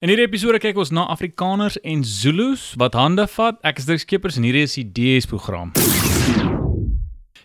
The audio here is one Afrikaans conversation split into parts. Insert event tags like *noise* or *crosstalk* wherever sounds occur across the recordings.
In hierdie episode kyk ons na Afrikaners en Zulus wat hande vat. Ek is Dirk Skeepers en hierdie is die DS program.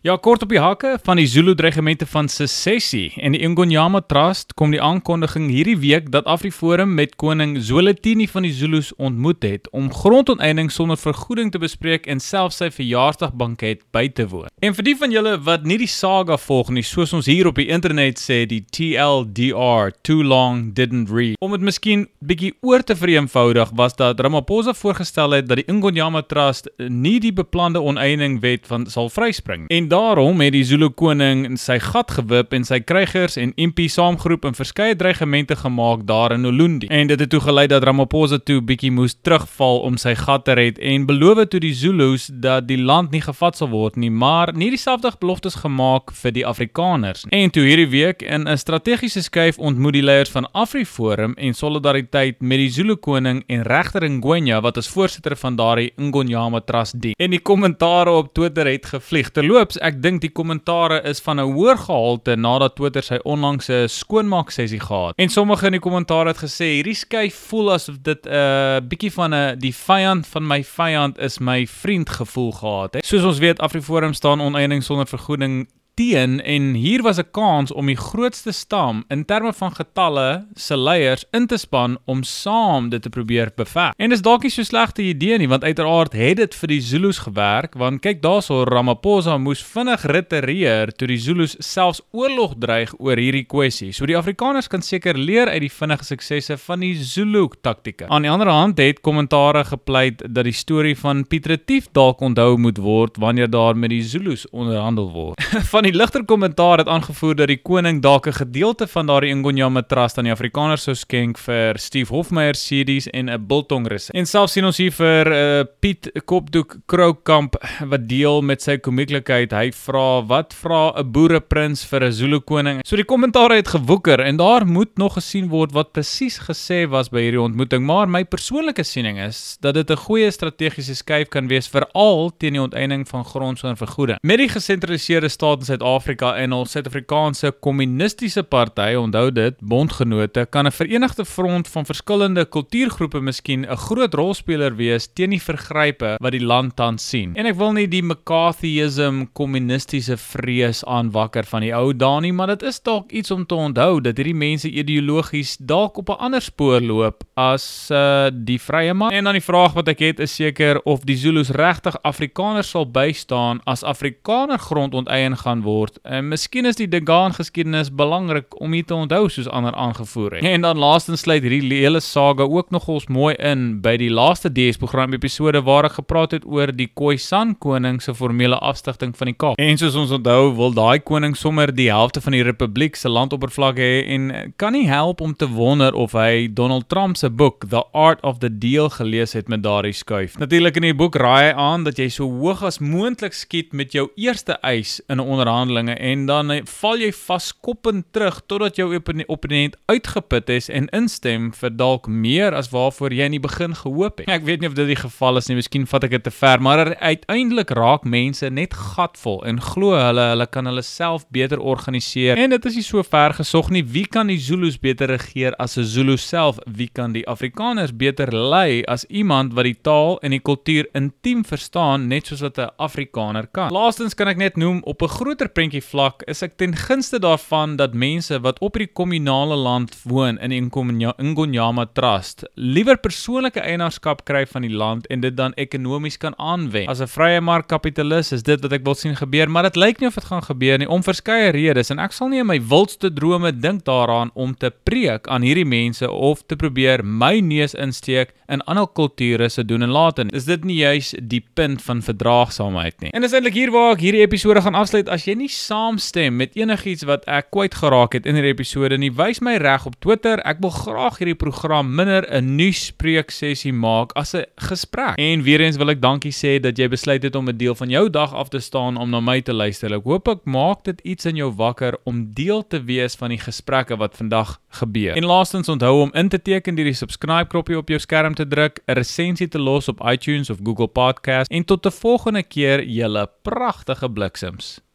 Ja, kort op die hakke van die Zulu dreigemente van Sesessie en die Ingonyama Trust kom die aankondiging hierdie week dat AfriForum met koning Zwelithini van die Zulus ontmoet het om grondonteiening sonder vergoeding te bespreek en selfs sy verjaarsdagbanket by te woon. En vir die van julle wat nie die saga volg nie, soos ons hier op die internet sê, die TLDR, too long didn't read. Om dit miskien bietjie oor te vereenvoudig, was dat Ramaphosa voorgestel het dat die Ingonyama Trust nie die beplande onteiening wet van sal vryspring. En daarom het die Zulu koning sy gat gewip en sy krygers en MP saamgeroep en verskeie dreigemente gemaak daar in Olundi. En dit het toe gelei dat Ramaphosa toe bietjie moes terugval om sy gat te red en beloof toe die Zulus dat die land nie gevat sal word nie, maar nie dieselfde beloftes gemaak vir die Afrikaners nie. En toe hierdie week in 'n strategiese skuif ontmoet die leiers van AfriForum en Solidariteit met die Zulu koning en regter Ngwenya wat as voorsitter van daardie Ngonyama Trust dien. En die kommentare op Twitter het gevlieg. Terloops, ek dink die kommentare is van 'n hoër gehalte nadat Twitter sy onlangse skoonmaak sessie gehad. En sommige in die kommentaar het gesê hierdie skuif voel asof dit 'n uh, bietjie van 'n die vyand van my vyand is my vriend gevoel gehad het. Soos ons weet Afriforum staan oneiening sonder vergoeding teen en hier was 'n kans om die grootste stam in terme van getalle se leiers in te span om saam dit te probeer beveg. En dis dalk nie so slegte idee nie want uiteraard het dit vir die Zulus gewerk want kyk daarso Ramaphosa moes vinnig retireer toe die Zulus selfs oorlog dreig oor hierdie kwessie. So die Afrikaners kan seker leer uit die vinnige suksesse van die Zulu taktieke. Aan die ander hand het kommentare gepleit dat die storie van Piet Retief dalk onthou moet word wanneer daar met die Zulus onderhandel word. *laughs* van die ligter kommentaar het aangevoer dat die koning dalk 'n gedeelte van daardie Ingonyama Trust aan die Afrikaners sou skenk vir Steve Hofmeyer series en 'n biltong rus. En selfs sien ons hier vir uh, Piet Kopdoek Kroukamp wat deel met sy komieklikheid. Hy vra wat vra 'n boereprins vir 'n Zulu koning? So die kommentaar het gewoeker en daar moet nog gesien word wat presies gesê was by hierdie ontmoeting, maar my persoonlike siening is dat dit 'n goeie strategiese skuif kan wees veral teen die onteiening van grond sonder vergoeding. Met die gesentraliseerde staat in Suid-Afrika en ons Suid-Afrikaanse Kommunistiese Party, onthou dit, bondgenote, kan 'n verenigde front van verskillende kultuurgroepe miskien 'n groot rolspeler wees teen die vergrype wat die land tans sien. En ek wil nie die McCarthyism kommunistiese vrees aanwakker van die ou dae nie, maar dit is dalk iets om te onthou dat hierdie mense ideologies dalk op 'n ander spoor loop as uh, die vrye man. En dan die vraag wat ek het is seker of die Zulus regtig Afrikaners sal bystaan as Afrikaner grondonteien gaan word. En miskien is die Degaan geskiedenis belangrik om hier te onthou soos ander aangevoer het. En dan laastens sluit hierdie hele saga ook nog ons mooi in by die laaste DS program episode waar ek gepraat het oor die Khoisan koning se formele afstigting van die Kaap. En soos ons onthou, wil daai koning sommer die helfte van die republiek se landoppervlak hê en kan nie help om te wonder of hy Donald Trump se boek The Art of the Deal gelees het met daardie skuif. Natuurlik in die boek raai hy aan dat jy so hoog as moontlik skiet met jou eerste eis in 'n onderhandeling onderhandelinge en dan val jy vaskoppend terug totdat jou opponent uitgeput is en instem vir dalk meer as waarvoor jy in die begin gehoop het. Ek weet nie of dit die geval is nie, miskien vat ek dit te ver, maar er, uiteindelik raak mense net gatvol en glo hulle hulle kan hulle self beter organiseer. En dit is nie so ver gesog nie. Wie kan die Zulus beter regeer as 'n Zulu self? Wie kan die Afrikaners beter lei as iemand wat die taal en die kultuur intiem verstaan net soos wat 'n Afrikaner kan? Laastens kan ek net noem op 'n groter groter prentjie vlak is ek ten gunste daarvan dat mense wat op hierdie kommunale land woon in die Ngonyama Trust liewer persoonlike eienaarskap kry van die land en dit dan ekonomies kan aanwend. As 'n vrye markkapitalis is dit wat ek wil sien gebeur, maar dit lyk nie of dit gaan gebeur nie om verskeie redes en ek sal nie in my wildste drome dink daaraan om te preek aan hierdie mense of te probeer my neus insteek in ander kulture se doen en laat is dit nie juis die punt van verdraagsaamheid nie. En dis eintlik hier waar ek hierdie episode gaan afsluit as jy nie saamstem met enigiets wat ek kwyt geraak het in hierdie episode nie, wys my reg op Twitter. Ek wil graag hierdie program minder 'n nuusspreek sessie maak as 'n gesprek. En weer eens wil ek dankie sê dat jy besluit het om 'n deel van jou dag af te staan om na my te luister. Ek hoop ek maak dit iets in jou wakker om deel te wees van die gesprekke wat vandag gebeur. En laastens onthou om in te teken deur die subscribe knoppie op jou skerm te druk, 'n resensie te los op iTunes of Google Podcast en tot 'n volgende keer, julle pragtige bliksems.